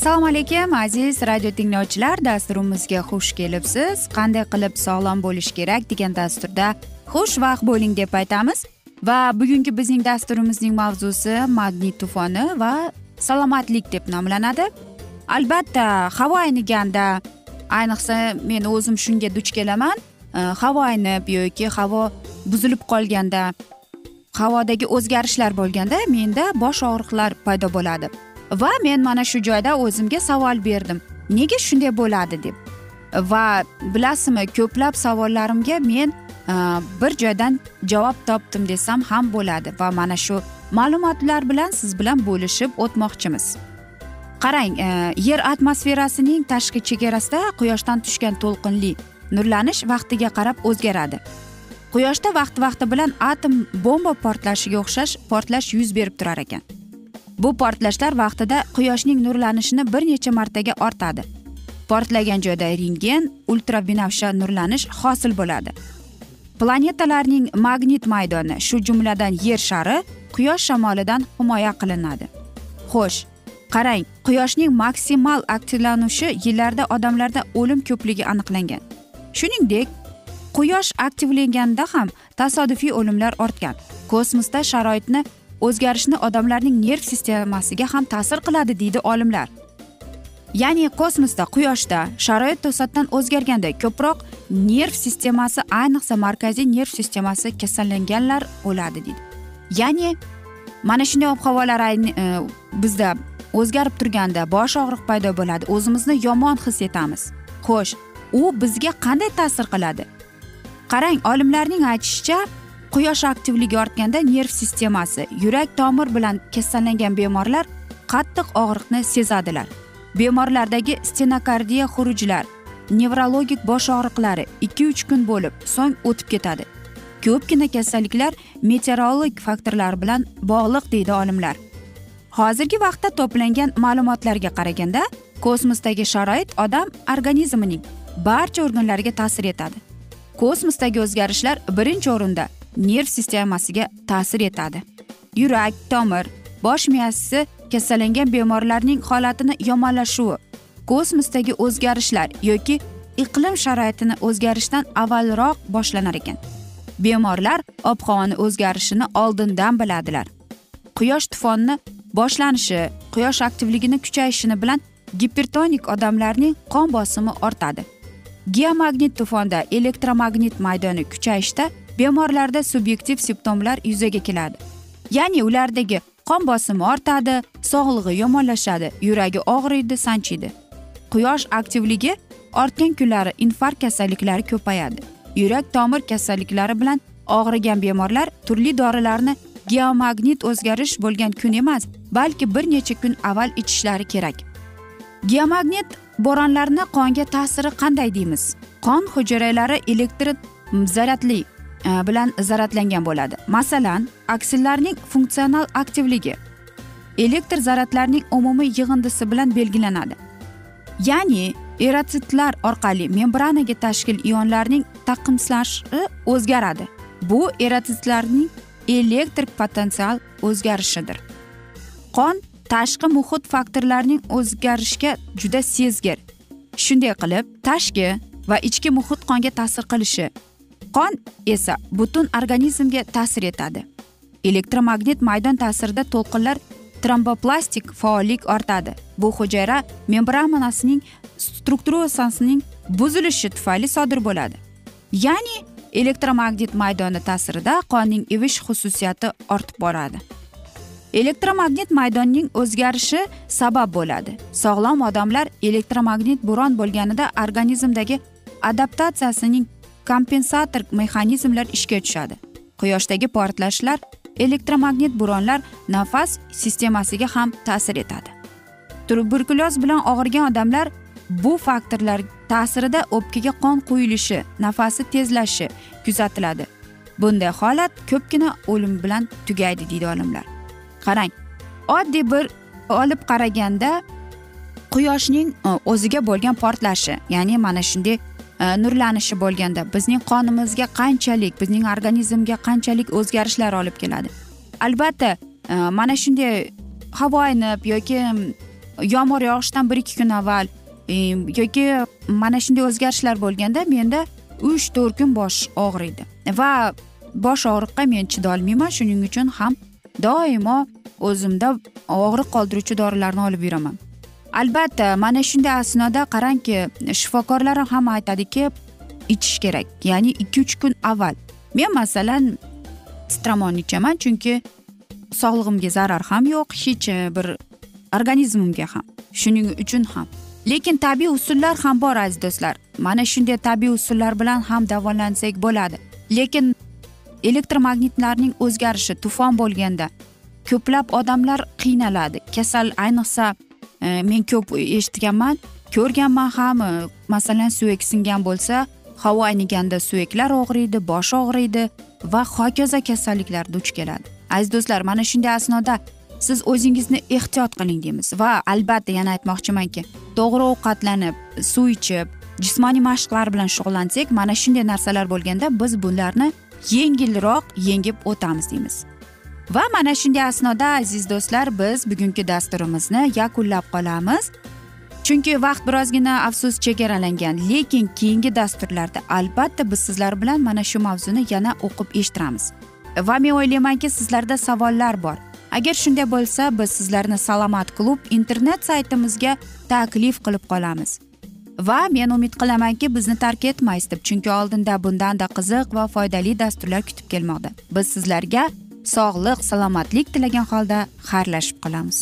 assalomu alaykum aziz radio tinglovchilar. Dasturimizga xush kelibsiz. Qanday qilib sog'lom bo'lish kerak degan dasturda xushvaqt bo'ling deb aytamiz. Va bugungi bizning dasturimizning mavzusi magnit tufoni va salomatlik deb nomlanadi. Albatta havo ayniganda. Ayniqsa men o'zim shunga duch kelaman. Э, havo aynib yoki havo buzilib qolganda havodagi o'zgarishlar bo'lganda menda bosh og'riqlar paydo bo'ladi. Va men mana shu joyda o'zimga savol berdim. Nega shunday bo'ladi deb. Va bilasizmi ko'plab savollarimga men e, bir joydan javob topdim desam ham bo'ladi va mana shu ma'lumotlar bilan siz bilan bo'lishib o'tmoqchimiz. Qarang e, yer atmosferasining tashqi chegarasida quyoshdan tushgan to'lqinli nurlanish vaqtiga qarab o'zgaradi. Quyoshda vaqti vaqti bilan atom bomba portlashiga o'xshash portlash yuz berib turar ekan. Bu portlashlar vaqtida quyoshning nurlanishini bir necha martaga ortadi. Portlagan joyda rentgen ultrabinafsha nurlanish hosil bo'ladi. Planetalarning magnit maydoni shu jumladan yer shari quyosh shamolidan himoya qilinadi. Xo'sh qarang quyoshning maksimal aktivlanishi yillarda odamlarda o'lim ko'pligi aniqlangan. Shuningdek quyosh aktivlanganda ham tasodifiy o'limlar ortgan. Kosmosda sharoitni o'zgarishni odamlarning nerv sistemasiga ham ta'sir qiladi deydi olimlar. Ya'ni kosmosda quyoshda sharoit to'satdan o'zgarganda ko'proq nerv sistemasi ayniqsa markaziy nerv sistemasi kasallanganlar o'ladi deydi. Ya'ni mana shunday ob havolar e, bizda o'zgarib turganda bosh og'riq paydo bo'ladi. O'zimizni yomon his etamiz. Xo'sh u bizga qanday ta'sir qiladi? Qarang olimlarning aytishicha quyosh aktivligi ortganda nerv sistemasi yurak tomir bilan kasallangan bemorlar qattiq og'riqni sezadilar. Bemorlardagi stenokardiya xurujlar nevrologik bosh og'riqlari ikki uch kun bo'lib so'ng o'tib ketadi. Ko'pgina kasalliklar meteorologik faktorlar bilan bog'liq deydi olimlar. Hozirgi vaqtda to'plangan ma'lumotlarga qaraganda kosmosdagi sharoit odam organizmining barcha organlarga ta'sir etadi. Kosmosdagi o'zgarishlar birinchi o'rinda nerv sistemasiga ta'sir etadi. Yurak tomir bosh miyasi kasallangan bemorlarning holatini yomonlashuvi kosmosdagi o'zgarishlar yoki iqlim sharoitini o'zgarishdan avvalroq boshlanar ekan. Bemorlar ob havoni o'zgarishini oldindan biladilar. Quyosh tufonni boshlanishi quyosh aktivligini kuchayishini bilan gipertonik odamlarning qon bosimi ortadi. Geomagnit to'fonda elektromagnit maydoni kuchayishda bemorlarda subyektiv simptomlar yuzaga keladi. Ya'ni ulardagi qon bosimi ortadi sog'lig'i yomonlashadi yuragi og'riydi sanchiydi. Quyosh aktivligi ortgan kunlari infarkt kasalliklari ko'payadi. Yurak tomir kasalliklari bilan og'rigan bemorlar turli dorilarni geomagnit o'zgarish bo'lgan kun emas balki bir necha kun avval ichishlari kerak. Geomagnit bo'ronlarni qonga ta'siri qanday deymiz? Qon hujayralari elektr zaryadli e, bilan zaryadlangan bo'ladi. Masalan aksillarning funksional aktivligi elektr zaryadlarning umumiy yig'indisi bilan belgilanadi. Ya'ni erotsitlar orqali membranaga tashkil ionlarning taqimslashi o'zgaradi. Bu erotsitlarning elektrik potensial o'zgarishidir. Qon tashqi muhit faktorlarining o'zgarishga juda sezgir. Shunday qilib tashqi va ichki muhit qonga ta'sir qilishi qon esa butun organizmga ta'sir etadi. Elektromagnit maydon ta'sirida to'lqinlar tromboplastik faollik ortadi. Bu hujayra membranasining strukturasining buzilishi tufayli sodir bo'ladi. Ya'ni elektromagnit maydoni ta'sirida qonning ivish xususiyati ortib boradi. Elektromagnit maydonning o'zgarishi sabab bo'ladi. Sog'lom odamlar elektromagnit bo'ron bo'lganida organizmdagi adaptatsiyasining kompensator mexanizmlar ishga tushadi. Quyoshdagi portlashlar elektromagnit bo'ronlar nafas sistemasiga ham ta'sir etadi. Tuberkulyoz bilan og'rigan odamlar bu faktorlar ta'sirida o'pkaga qon quyilishi nafasi tezlashishi kuzatiladi. Bunday holat ko'pgina o'lim bilan tugaydi deydi olimlar. Qarang oddiy bir olib qaraganda quyoshning e, o'ziga bo'lgan portlashi ya'ni mana shunday e, nurlanishi bo'lganda bizning qonimizga qanchalik bizning organizmga qanchalik o'zgarishlar olib keladi. Albatta e, mana shunday havo aynib yoki yomg'ir yog'ishidan bir ikki kun avval yoki mana shunday o'zgarishlar bo'lganda menda uch to'rt kun bosh og'riydi va bosh og'riqqa men chidolmayman shuning uchun ham doimo o'zimda og'riq qoldiruvchi dorilarni olib yuraman. Albatta mana shunday asnoda qarangki shifokorlar ham aytadiki ichish kerak ya'ni ikki uch kun avval. Men masalan stramon ichaman chunki sog'lig'imga zarar ham yo'q hech e, bir organizmimga ham shuning uchun ham. Lekin tabiiy usullar ham bor aziz do'stlar. Mana shunday tabiiy usullar bilan ham davolansak bo'ladi. Lekin elektromagnitlarning o'zgarishi tufon bo'lganda ko'plab odamlar qiynaladi. Kasal ayniqsa e, men ko'p eshitganman ko'rganman ham e, masalan suyak singan bo'lsa havo ayniganda suyaklar og'riydi bosh og'riydi va hokazo kasalliklar duch keladi. Aziz do'stlar mana shunday asnoda siz o'zingizni ehtiyot qiling deymiz va albatta yana aytmoqchimanki to'g'ri ovqatlanib suv ichib jismoniy mashqlar bilan shug'ullansak mana shunday narsalar bo'lganda biz bularni yengilroq yengib o'tamiz deymiz. Va mana shunday asnoda aziz do'stlar biz bugungi dasturimizni yakunlab qolamiz. Chunki vaqt birozgina afsus chegaralangan lekin keyingi dasturlarda albatta biz sizlar bilan mana shu mavzuni yana o'qib eshittiramiz. Va men o'ylaymanki sizlarda savollar bor. Agar shunday bo'lsa biz sizlarni salomat klub internet saytimizga taklif qilib qolamiz. Va men umid qilamanki bizni tark etmaysiz deb chunki oldinda bundanda qiziq va foydali dasturlar kutib kelmoqda. Biz sizlarga sog'lik salomatlik tilagan holda xayrlashib qolamiz.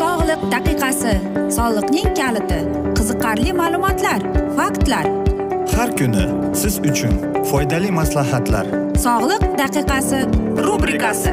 Sog'liq daqiqasi soliqning kaliti qiziqarli ma'lumotlar faktlar. Har kuni siz uchun foydali maslahatlar. Sog'liq daqiqasi rubrikasi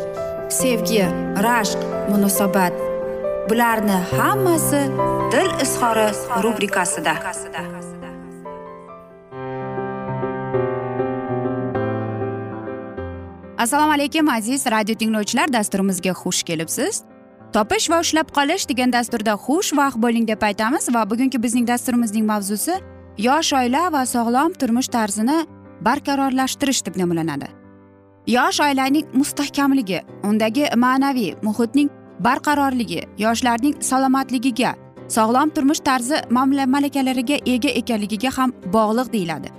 sevgi rashq munosabat. Bularni hammasi dil izhori rubrikasida. Assalomu alaykum aziz radio tinglovchilar. Dasturimizga xush kelibsiz. Topish va ushlab qolish degan dasturda xushvaqt bo'ling deb aytamiz va bugungi bizning dasturimizning mavzusi yosh oila va sog'lom turmush tarzini barqarorlashtirish deb nomlanadi yosh oilaning mustahkamligi undagi ma'naviy muhitning barqarorligi yoshlarning salomatligiga sog'lom turmush tarzi malakalariga ega ekanligiga ham bog'liq deyiladi.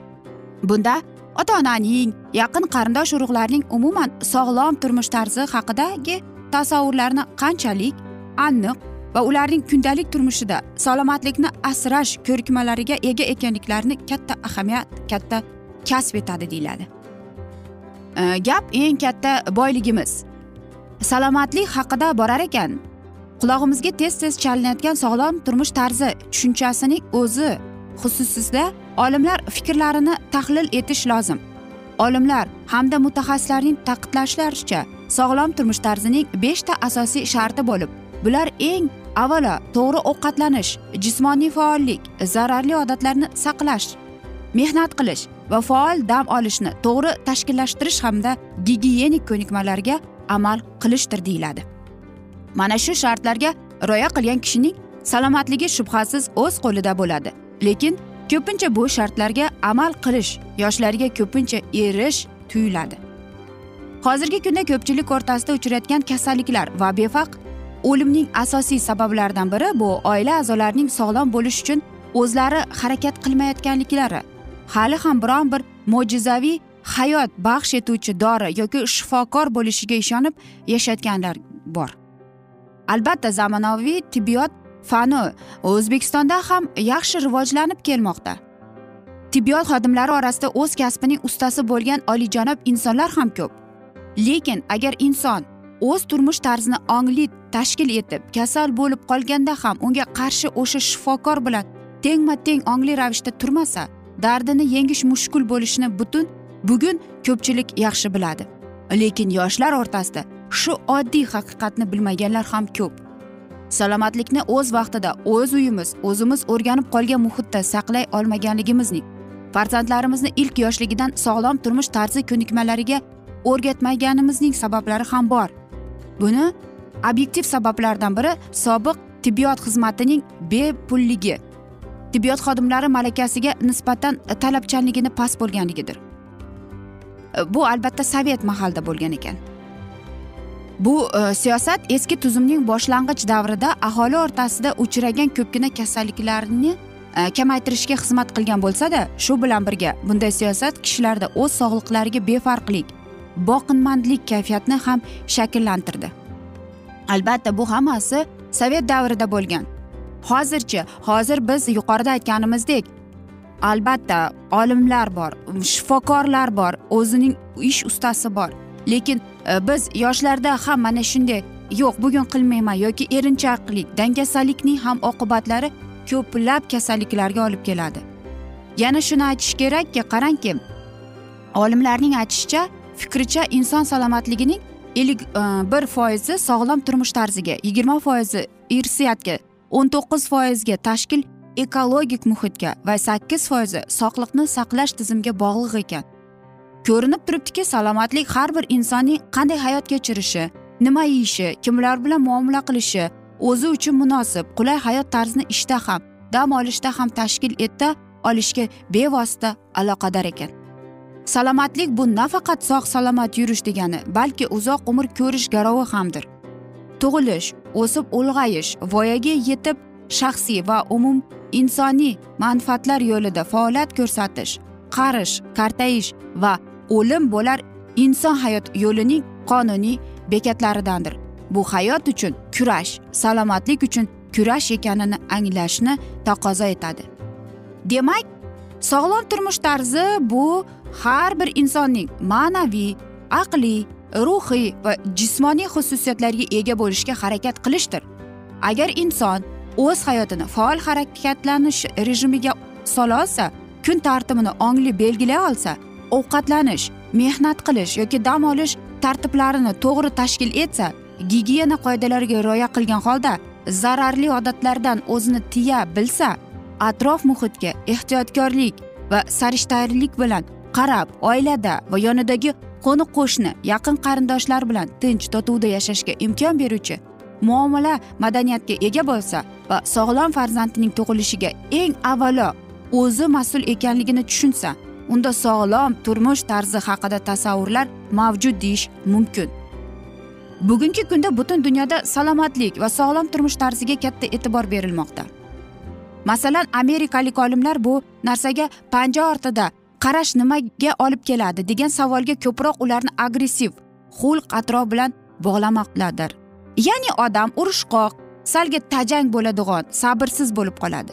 Bunda ota onaning yaqin qarindosh urug'larning umuman sog'lom turmush tarzi haqidagi tasavvurlarni qanchalik aniq va ularning kundalik turmushida salomatlikni asrash ko'rikmalariga ega ekanliklarini katta ahamiyat katta kasb etadi deyiladi. Э, gap eng katta boyligimiz. Salomatlik haqida borar ekan. Qulog'imizga tez tez chalinayotgan sog'lom turmush tarzi tushunchasining o'zi xususida olimlar fikrlarini tahlil etish lozim. Olimlar hamda mutaxassislarning ta'kidlashlaricha sog'lom turmush tarzining beshta asosiy sharti bo'lib bular eng avvalo to'g'ri ovqatlanish jismoniy faollik zararli odatlarni saqlash mehnat qilish va faol dam olishni to'g'ri tashkillashtirish hamda gigiyenik ko'nikmalarga amal qilishdir deyiladi. Mana shu shartlarga rioya qilgan kishining salomatligi shubhasiz o'z qo'lida bo'ladi. Lekin ko'pincha bu shartlarga amal qilish yoshlarga ko'pincha erish tuyuladi. Hozirgi kunda ko'pchilik o'rtasida uchrayotgan kasalliklar va befaq o'limning asosiy sabablaridan biri bu oila a'zolarining sog'lom bo'lishi uchun o'zlari harakat qilmayotganliklari. Hali ham biron bir mo'jizaviy hayot baxsh etuvchi dori yoki shifokor bo'lishiga ishonib yashayotganlar bor. Albatta zamonaviy tibbiyot fani o'zbekistonda ham yaxshi rivojlanib kelmoqda. Tibbiyot xodimlari orasida o'z kasbining ustasi bo'lgan oliyjanob insonlar ham ko'p. Lekin agar inson o'z turmush tarzini ongli tashkil etib kasal bo'lib qolganda ham unga qarshi o'sha shifokor bilan tengma teng ongli ravishda turmasa dardini yengish mushkul bo'lishini butun bugun ko'pchilik yaxshi biladi. Lekin yoshlar o'rtasida shu oddiy haqiqatni bilmaganlar ham ko'p. Salomatlikni o'z vaqtida o'z uyimiz o'zimiz o'rganib qolgan muhitda saqlay olmaganligimizning farzandlarimizni ilk yoshligidan sog'lom turmush tarzi ko'nikmalariga o'rgatmaganimizning sabablari ham bor. Buni obyektiv sabablardan biri sobiq tibbiyot xizmatining bepulligi tibbiyot xodimlari malakasiga nisbatan e, talabchanligini past bo'lganligidir. E, bu albatta sovet mahalda bo'lgan ekan. Bu e, siyosat eski tuzumning boshlang'ich davrida aholi o'rtasida uchragan ko'pgina kasalliklarni e, kamaytirishga xizmat qilgan bo'lsada shu bilan birga bunday siyosat kishilarda o'z sog'liqlariga befarqlik boqinmandlik kayfiyatini ham shakllantirdi. Albatta bu hammasi sovet davrida bo'lgan hozirchi hozir biz yuqorida aytganimizdek albatta olimlar bor shifokorlar bor o'zining ish ustasi bor. Lekin e, biz yoshlarda ham mana shunday yo'q bugun qilmayman yoki erinchoqlik dangasalikning ham oqibatlari ko'plab kasalliklarga olib keladi. Yana shuni aytish kerakki qarangki olimlarning aytishicha fikricha inson salomatligining ellik e, bir foizi sog'lom turmush tarziga yigirma foizi irsiyatga o'n to'qqiz foizga tashkil ekologik muhitga va sakkiz foizi sog'liqni saqlash tizimiga bog'liq ekan. Ko'rinib turibdiki salomatlik har bir insonning qanday hayot kechirishi nima yeyishi kimlar bilan muomala qilishi o'zi uchun munosib qulay hayot tarzini ishda ham dam olishda ham tashkil eta olishga bevosita aloqador ekan. Salomatlik bu nafaqat sog' salomat yurish degani balki uzoq umr ko'rish garovi hamdir. Tug'ilish o'sib ulg'ayish voyaga yetib shaxsiy va umum insoniy manfaatlar yo'lida faoliyat ko'rsatish qarish kartayish va o'lim bo'lar inson hayot yo'lining qonuniy bekatlaridandir. Bu hayot uchun kurash salomatlik uchun kurash ekanini anglashni taqozo etadi. Demak sog'lom turmush tarzi bu har bir insonning ma'naviy aqliy ruhiy va jismoniy xususiyatlarga ega bo'lishga harakat qilishdir. Agar inson o'z hayotini faol harakatlanish rejimiga sola olsa kun tartibini ongli belgilay olsa ovqatlanish mehnat qilish yoki dam olish tartiblarini to'g'ri tashkil etsa gigiyena qoidalariga rioya qilgan holda zararli odatlardan o'zini tiya bilsa atrof muhitga ehtiyotkorlik va sarishtalik bilan qarab oilada va yonidagi qo'ni qo'shni yaqin qarindoshlar bilan tinch totuvda yashashga imkon beruvchi muomala madaniyatga ega bo'lsa va sog'lom farzandining tug'ilishiga eng avvalo o'zi mas'ul ekanligini tushunsa unda sog'lom turmush tarzi haqida tasavvurlar mavjud deyish mumkin. Bugungi kunda butun dunyoda salomatlik va sog'lom turmush tarziga katta e'tibor berilmoqda. Masalan amerikalik olimlar bu narsaga panja ortida qarash nimaga olib keladi degan savolga ko'proq ularni agressiv xulq atrof bilan bog'lamoqdadir. Ya'ni odam urushqoq salga tajang bo'ladigan sabrsiz bo'lib qoladi.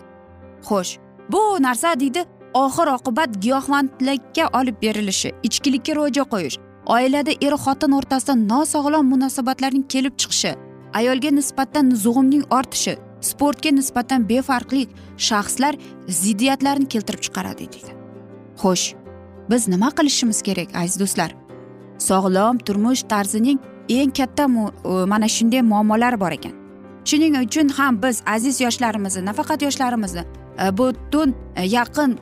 Xo'sh bu narsa deydi oxir oqibat giyohvandlikka olib berilishi ichkilikka ro'ja qo'yish oilada er xotin o'rtasida nosog'lom munosabatlarning kelib chiqishi ayolga nisbatan zug'umning ortishi sportga nisbatan befarqlik shaxslar ziddiyatlarni keltirib chiqaradi deydi. Xo'sh biz nima qilishimiz kerak aziz do'stlar? Sog'lom turmush tarzining eng katta e, mana shunday muammolari bor ekan. Shuning uchun ham biz aziz yoshlarimizni nafaqat yoshlarimizni e, butun e, yaqin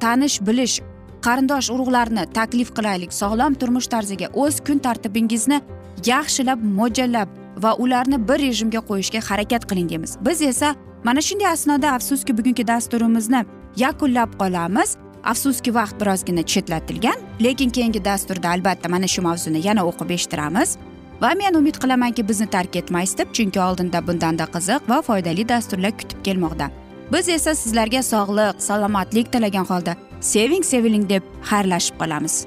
tanish bilish qarindosh urug'larni taklif qilaylik. Sog'lom turmush tarziga o'z kun tartibingizni yaxshilab mo'ljallab va ularni bir rejimga qo'yishga harakat qiling deymiz. Biz esa mana shunday asnoda afsuski bugungi dasturimizni yakunlab qolamiz. Afsuski vaqt birozgina chetlatilgan lekin keyingi dasturda albatta mana shu mavzuni yana o'qib eshittiramiz. Va men umid qilamanki bizni tark etmaysiz deb chunki oldinda bundanda qiziq va foydali dasturlar kutib kelmoqda. Biz esa sizlarga sog'lik salomatlik tilagan holda seving seviling deb xayrlashib qolamiz.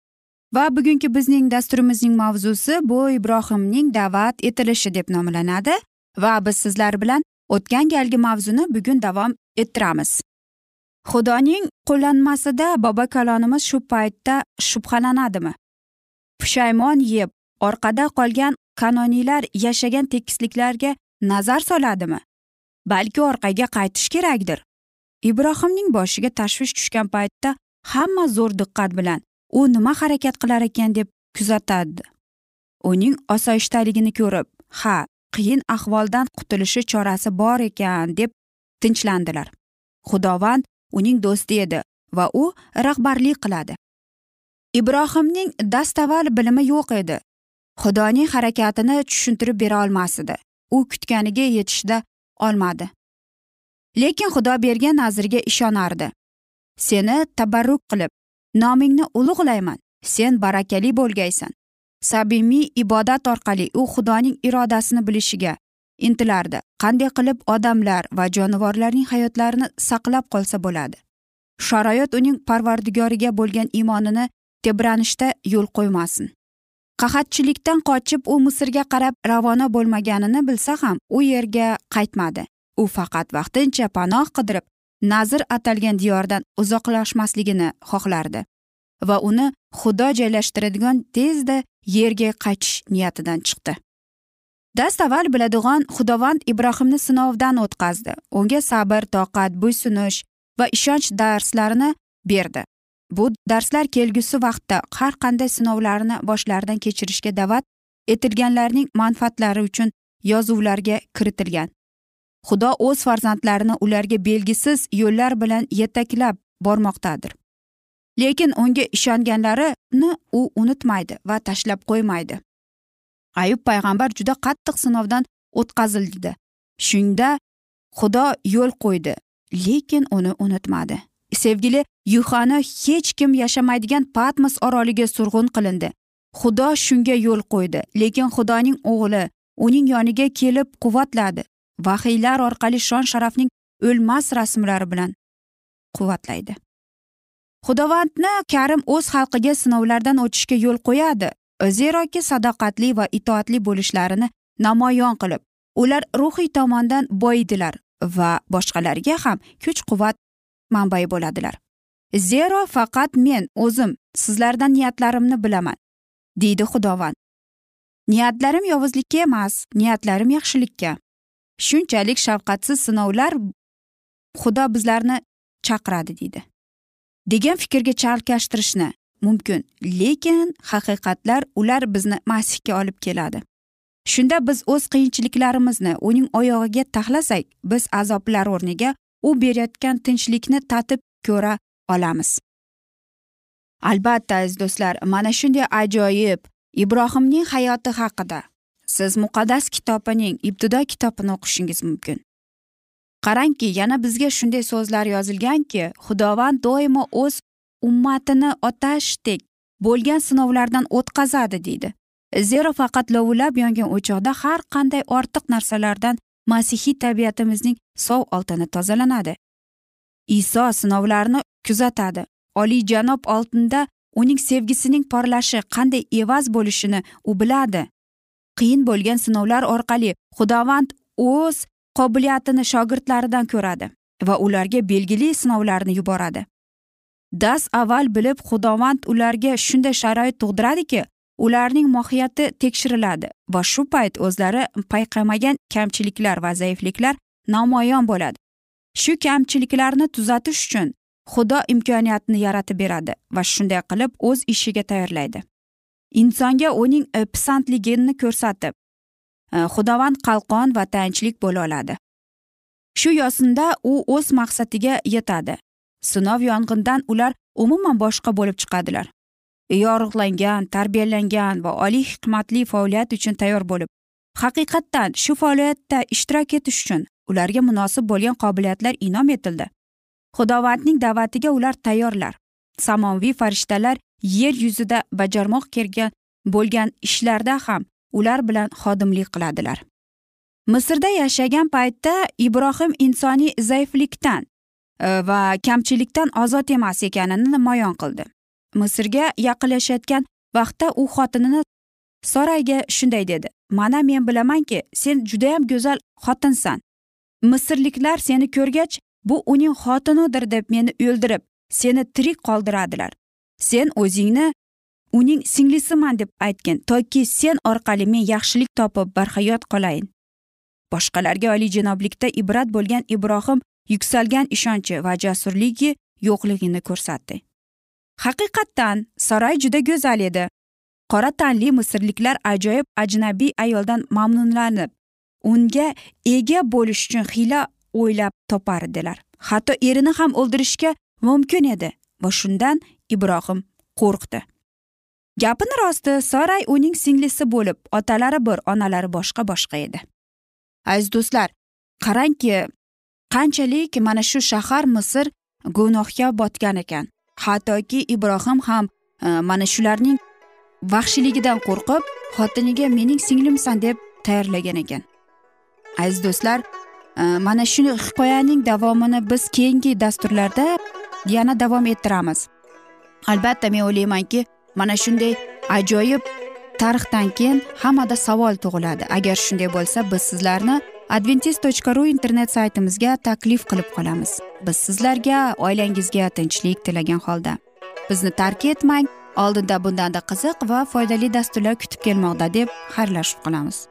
Va bugungi bizning dasturimizning mavzusi bu ibrohimning da'vat etilishi deb nomlanadi va biz sizlar bilan o'tgan galgi mavzuni bugun davom ettiramiz. Xudoning qo'llanmasida bobo kalonimiz shu paytda shubhalanadimi? Pushaymon yeb orqada qolgan kanoniylar yashagan tekisliklarga nazar soladimi? Balki orqaga qaytish kerakdir? Ibrohimning boshiga tashvish tushgan paytda hamma zo'r diqqat bilan u nima harakat qilar ekan deb kuzatadi. Uning osoyishtaligini ko'rib ha qiyin ahvoldan qutulishi chorasi bor ekan deb tinchlandilar. Xudovand uning do'sti edi va u rahbarlik qiladi. Ibrohimning dastavval bilimi yo'q edi. Xudoning harakatini tushuntirib bera olmas edi u kutganiga yetishda olmadi. Lekin xudo bergan nazrga ishonardi. Seni tabarruk qilib nomingni ulug'layman sen barakali bo'lgaysan. Samimiy ibodat orqali u xudoning irodasini bilishiga intilardi. Qanday qilib odamlar va jonivorlarning hayotlarini saqlab qolsa bo'ladi? Sharoit uning parvardigoriga bo'lgan iymonini tebranishda yo'l qo'ymasin. Qahatchilikdan qochib u misrga qarab ravona bo'lmaganini bilsa ham u yerga qaytmadi. U faqat vaqtincha panoh qidirib nazir atalgan diyordan uzoqlashmasligini xohlardi va uni xudo joylashtiradigan tezda yerga qaytish niyatidan chiqdi. Dastavval biladigan xudovand ibrohimni sinovdan o'tkazdi. Unga sabr toqat bo'ysunish va ishonch darslarini berdi. Bu darslar kelgusi vaqtda har qanday sinovlarni boshlaridan kechirishga da'vat etilganlarning manfaatlari uchun yozuvlarga kiritilgan. Xudo o'z farzandlarini ularga belgisiz yo'llar bilan yetaklab bormoqdadir. Lekin unga ishonganlarini u unutmaydi va tashlab qo'ymaydi. Ayub payg'ambar juda qattiq sinovdan o'tkazildi. Shunda xudo yo'l qo'ydi lekin uni unutmadi. Sevgili yuhani hech kim yashamaydigan patmos oroliga surg'un qilindi. Xudo shunga yo'l qo'ydi lekin xudoning o'g'li uning yoniga kelib quvvatladi. Vahiylar orqali shon sharafning o'lmas rasmlari bilan quvvatlaydi. Xudovandni karim o'z xalqiga sinovlardan o'tishga yo'l qo'yadi. Zeroki sadoqatli va itoatli bo'lishlarini namoyon qilib ular ruhiy tomondan boyiydilar va boshqalarga ham kuch quvvat manbai bo'ladilar. Zero faqat men o'zim sizlardan niyatlarimni bilaman deydi xudovand. Niyatlarim yovuzlikka emas niyatlarim yaxshilikka. Shunchalik shafqatsiz sinovlar xudo bizlarni chaqiradi deydi. Degan fikrga chalkashtirishni mumkin lekin haqiqatlar ular bizni masihga olib keladi. Shunda biz o'z qiyinchiliklarimizni uning oyog'iga taxlasak biz azoblar o'rniga u berayotgan tinchlikni tatib ko'ra olamiz. Albatta aziz do'stlar mana shunday ajoyib ibrohimning hayoti haqida siz muqaddas kitobining ibtido kitobini o'qishingiz mumkin. Qarangki yana bizga shunday so'zlar yozilganki xudovand doimo o'z ummatini otashdek bo'lgan sinovlardan o'tkazadi deydi. Zero faqat lovullab yongan o'choqda har qanday ortiq narsalardan masihiy tabiatimizning sov oltini tozalanadi. Iso sinovlarni kuzatadi. Oliyjanob oltinda uning sevgisining porlashi qanday evaz bo'lishini u biladi. Qiyin bo'lgan sinovlar orqali xudovand o'z qobiliyatini shogirdlaridan ko'radi va ularga belgili sinovlarni yuboradi. Dast avval bilib xudovand ularga shunday sharoit tug'diradiki ularning mohiyati tekshiriladi va shu payt o'zlari payqamagan kamchiliklar va zaifliklar namoyon bo'ladi. Shu kamchiliklarni tuzatish uchun xudo imkoniyatni yaratib beradi va shunday qilib o'z ishiga tayyorlaydi. Insonga uning pisandligini ko'rsatib e, xudovand qalqon va tayanchlik bo'la oladi. Shu yo'sinda u o'z maqsadiga yetadi. Sinov yong'indan ular umuman boshqa bo'lib chiqadilar. Yorug'langan tarbiyalangan va oliy hikmatli faoliyat uchun tayyor bo'lib haqiqatdan shu faoliyatda ishtirok etish uchun ularga munosib bo'lgan qobiliyatlar inom etildi. Xudovandning da'vatiga ular tayyorlar. Samoviy farishtalar yer yuzida bajarmoq kelgan bo'lgan ishlarda ham ular bilan xodimlik qiladilar. Misrda yashagan paytda ibrohim insoniy zaiflikdan e, va kamchilikdan ozod emas ekanini namoyon qildi. Misrga yaqinlashayotgan vaqtda u xotinini sorayga shunday dedi mana men bilamanki sen judayam go'zal xotinsan. Misrliklar seni ko'rgach bu uning xotinidir deb meni o'ldirib seni tirik qoldiradilar. Sen o'zingni uning singlisiman deb aytgin toki sen orqali men yaxshilik topib barhayot qolayin. Boshqalarga oliyjanoblikda ibrat bo'lgan ibrohim yuksalgan ishonchi va jasurligi yo'qligini ko'rsatdi. Haqiqatdan saroy juda go'zal edi. Qora tanli misrliklar ajoyib ajnabiy ayoldan mamnunlanib unga ega bo'lish uchun hiyla o'ylab topardilar hatto erini ham o'ldirishga mumkin edi va shundan ibrohim qo'rqdi. Gapini rosti saray uning singlisi bo'lib otalari bir onalari boshqa boshqa edi. Aziz do'stlar qarangki qanchalik mana shu shahar misr gunohga botgan ekan. Hattoki ibrohim ham e, mana shularning vahshiyligidan qo'rqib xotiniga mening singlimsan deb tayyorlagan ekan. Aziz do'stlar e, mana shu hikoyaning davomini biz keyingi dasturlarda yana davom ettiramiz. Albatta men o'ylaymanki mana shunday ajoyib tarixdan keyin hammada savol tug'iladi. Agar shunday bo'lsa biz sizlarni adventis tochka ru internet saytimizga taklif qilib qolamiz. Biz sizlarga oilangizga tinchlik tilagan holda. Bizni tark etmang oldinda bundanda qiziq va foydali dasturlar kutib kelmoqda deb xayrlashib qolamiz.